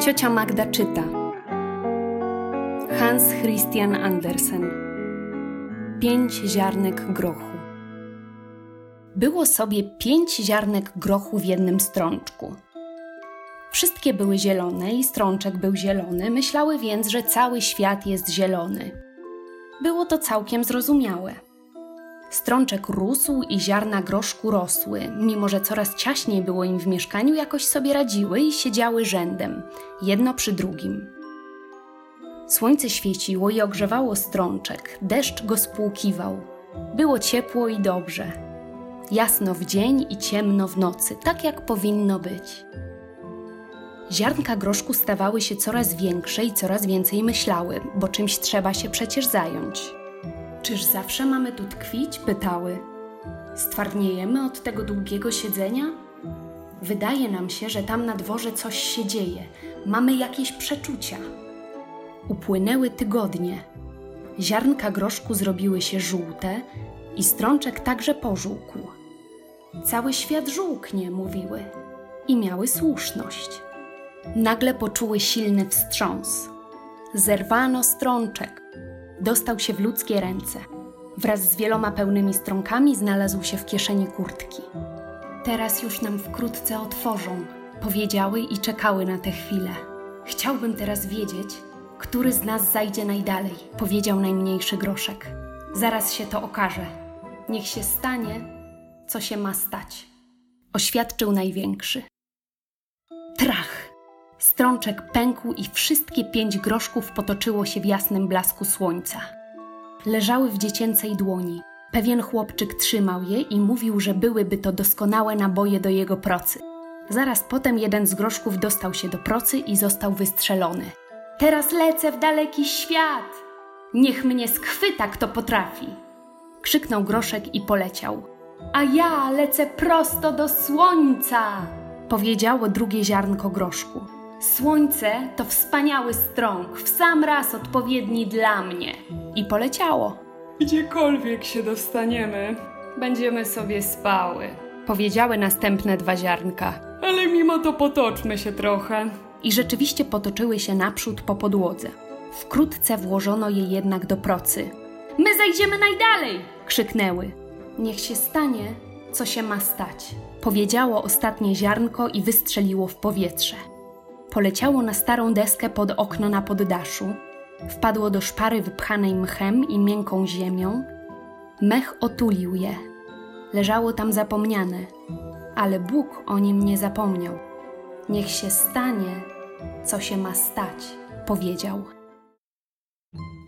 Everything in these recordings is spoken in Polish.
Ciocia Magda czyta. Hans Christian Andersen. Pięć ziarnek grochu. Było sobie pięć ziarnek grochu w jednym strączku. Wszystkie były zielone i strączek był zielony, myślały więc, że cały świat jest zielony. Było to całkiem zrozumiałe. Strączek rósł i ziarna groszku rosły, mimo że coraz ciaśniej było im w mieszkaniu, jakoś sobie radziły i siedziały rzędem, jedno przy drugim. Słońce świeciło i ogrzewało strączek, deszcz go spłukiwał. Było ciepło i dobrze. Jasno w dzień i ciemno w nocy, tak jak powinno być. Ziarnka groszku stawały się coraz większe i coraz więcej myślały, bo czymś trzeba się przecież zająć. Czyż zawsze mamy tu tkwić? pytały. Stwardniejemy od tego długiego siedzenia? Wydaje nam się, że tam na dworze coś się dzieje. Mamy jakieś przeczucia. Upłynęły tygodnie. Ziarnka groszku zrobiły się żółte i strączek także pożółkł. Cały świat żółknie, mówiły. I miały słuszność. Nagle poczuły silny wstrząs. Zerwano strączek. Dostał się w ludzkie ręce. Wraz z wieloma pełnymi strąkami znalazł się w kieszeni kurtki. Teraz już nam wkrótce otworzą, powiedziały i czekały na tę chwilę. Chciałbym teraz wiedzieć, który z nas zajdzie najdalej, powiedział najmniejszy groszek. Zaraz się to okaże. Niech się stanie, co się ma stać, oświadczył największy. Strączek pękł i wszystkie pięć groszków potoczyło się w jasnym blasku słońca. Leżały w dziecięcej dłoni. Pewien chłopczyk trzymał je i mówił, że byłyby to doskonałe naboje do jego procy. Zaraz potem jeden z groszków dostał się do procy i został wystrzelony. Teraz lecę w daleki świat! Niech mnie schwyta, kto potrafi! Krzyknął groszek i poleciał. A ja lecę prosto do słońca! Powiedziało drugie ziarnko groszku. Słońce to wspaniały strąg, w sam raz odpowiedni dla mnie. I poleciało. Gdziekolwiek się dostaniemy, będziemy sobie spały. Powiedziały następne dwa ziarnka. Ale mimo to potoczmy się trochę. I rzeczywiście potoczyły się naprzód po podłodze. Wkrótce włożono je jednak do procy. My zajdziemy najdalej! krzyknęły. Niech się stanie, co się ma stać. Powiedziało ostatnie ziarnko i wystrzeliło w powietrze poleciało na starą deskę pod okno na poddaszu, wpadło do szpary wypchanej mchem i miękką ziemią. Mech otulił je. Leżało tam zapomniane, ale Bóg o nim nie zapomniał. Niech się stanie, co się ma stać, powiedział.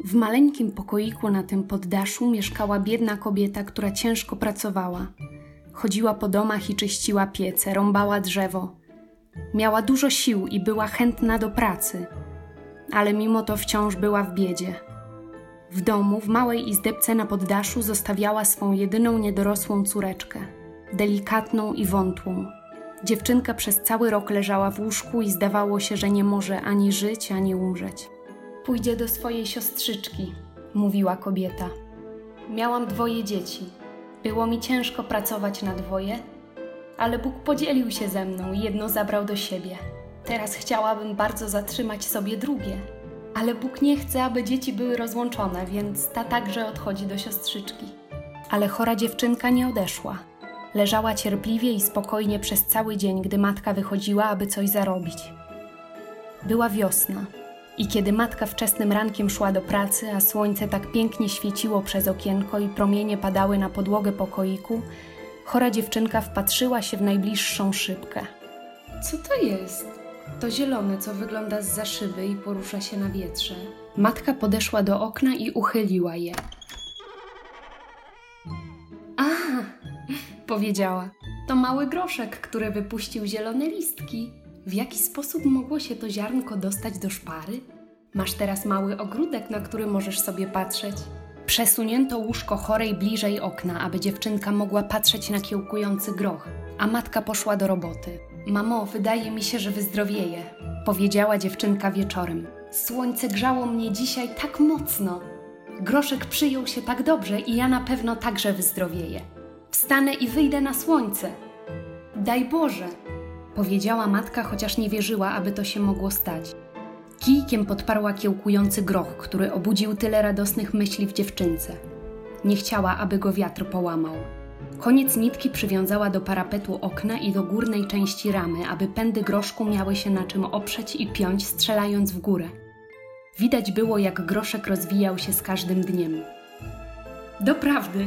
W maleńkim pokoiku na tym poddaszu mieszkała biedna kobieta, która ciężko pracowała. Chodziła po domach i czyściła piece, rąbała drzewo Miała dużo sił i była chętna do pracy, ale mimo to wciąż była w biedzie. W domu, w małej izdebce na poddaszu, zostawiała swą jedyną niedorosłą córeczkę, delikatną i wątłą. Dziewczynka przez cały rok leżała w łóżku i zdawało się, że nie może ani żyć, ani umrzeć. Pójdzie do swojej siostrzyczki, mówiła kobieta. Miałam dwoje dzieci. Było mi ciężko pracować na dwoje, ale Bóg podzielił się ze mną i jedno zabrał do siebie. Teraz chciałabym bardzo zatrzymać sobie drugie, ale Bóg nie chce, aby dzieci były rozłączone, więc ta także odchodzi do siostrzyczki. Ale chora dziewczynka nie odeszła. Leżała cierpliwie i spokojnie przez cały dzień, gdy matka wychodziła, aby coś zarobić. Była wiosna, i kiedy matka wczesnym rankiem szła do pracy, a słońce tak pięknie świeciło przez okienko i promienie padały na podłogę pokoiku, Chora dziewczynka wpatrzyła się w najbliższą szybkę. Co to jest? To zielone, co wygląda z za szyby i porusza się na wietrze. Matka podeszła do okna i uchyliła je. A, powiedziała. To mały groszek, który wypuścił zielone listki. W jaki sposób mogło się to ziarnko dostać do szpary? Masz teraz mały ogródek, na który możesz sobie patrzeć. Przesunięto łóżko chorej bliżej okna, aby dziewczynka mogła patrzeć na kiełkujący groch, a matka poszła do roboty. Mamo, wydaje mi się, że wyzdrowieję, powiedziała dziewczynka wieczorem. Słońce grzało mnie dzisiaj tak mocno. Groszek przyjął się tak dobrze i ja na pewno także wyzdrowieję. Wstanę i wyjdę na słońce. Daj Boże, powiedziała matka, chociaż nie wierzyła, aby to się mogło stać. Kijkiem podparła kiełkujący groch, który obudził tyle radosnych myśli w dziewczynce. Nie chciała, aby go wiatr połamał. Koniec nitki przywiązała do parapetu okna i do górnej części ramy, aby pędy groszku miały się na czym oprzeć i piąć, strzelając w górę. Widać było, jak groszek rozwijał się z każdym dniem. Doprawdy,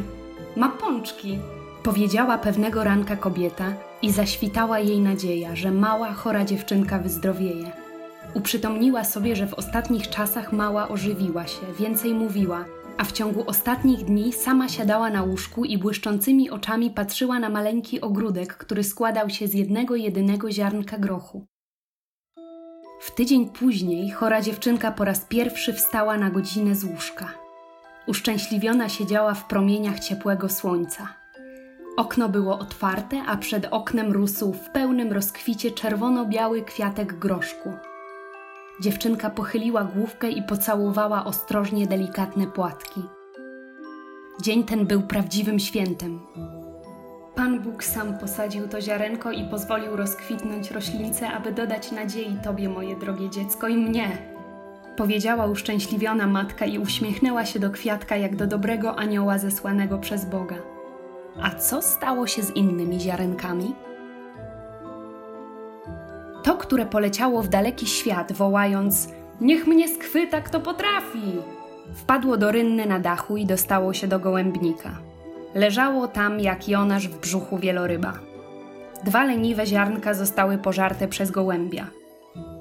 ma pączki, powiedziała pewnego ranka kobieta i zaświtała jej nadzieja, że mała, chora dziewczynka wyzdrowieje. Uprzytomniła sobie, że w ostatnich czasach mała ożywiła się, więcej mówiła, a w ciągu ostatnich dni sama siadała na łóżku i błyszczącymi oczami patrzyła na maleńki ogródek, który składał się z jednego jedynego ziarnka grochu. W tydzień później chora dziewczynka po raz pierwszy wstała na godzinę z łóżka. Uszczęśliwiona siedziała w promieniach ciepłego słońca. Okno było otwarte, a przed oknem rósł w pełnym rozkwicie czerwono-biały kwiatek groszku. Dziewczynka pochyliła główkę i pocałowała ostrożnie delikatne płatki. Dzień ten był prawdziwym świętem. Pan Bóg sam posadził to ziarenko i pozwolił rozkwitnąć roślince, aby dodać nadziei Tobie, moje drogie dziecko, i mnie. Powiedziała uszczęśliwiona matka i uśmiechnęła się do kwiatka jak do dobrego anioła zesłanego przez Boga. A co stało się z innymi ziarenkami? To, które poleciało w daleki świat, wołając: Niech mnie skwyta, kto potrafi! Wpadło do rynny na dachu i dostało się do gołębnika. Leżało tam jak Jonasz w brzuchu wieloryba. Dwa leniwe ziarnka zostały pożarte przez gołębia.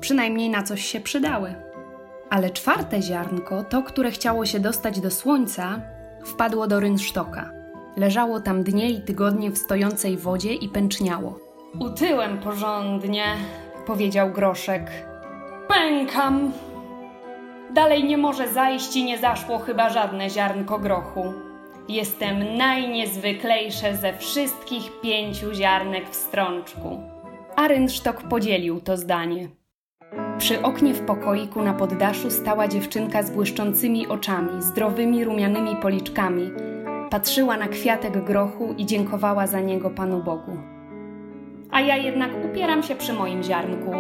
Przynajmniej na coś się przydały. Ale czwarte ziarnko, to, które chciało się dostać do słońca, wpadło do rynsztoka. Leżało tam dnie i tygodnie w stojącej wodzie i pęczniało. Utyłem porządnie, powiedział Groszek. Pękam. Dalej nie może zajść i nie zaszło chyba żadne ziarnko grochu. Jestem najniezwyklejsze ze wszystkich pięciu ziarnek w strączku. A rynsztok podzielił to zdanie. Przy oknie w pokoiku na poddaszu stała dziewczynka z błyszczącymi oczami, zdrowymi rumianymi policzkami. Patrzyła na kwiatek grochu i dziękowała za niego Panu Bogu. A ja jednak upieram się przy moim ziarnku,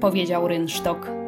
powiedział rynsztok.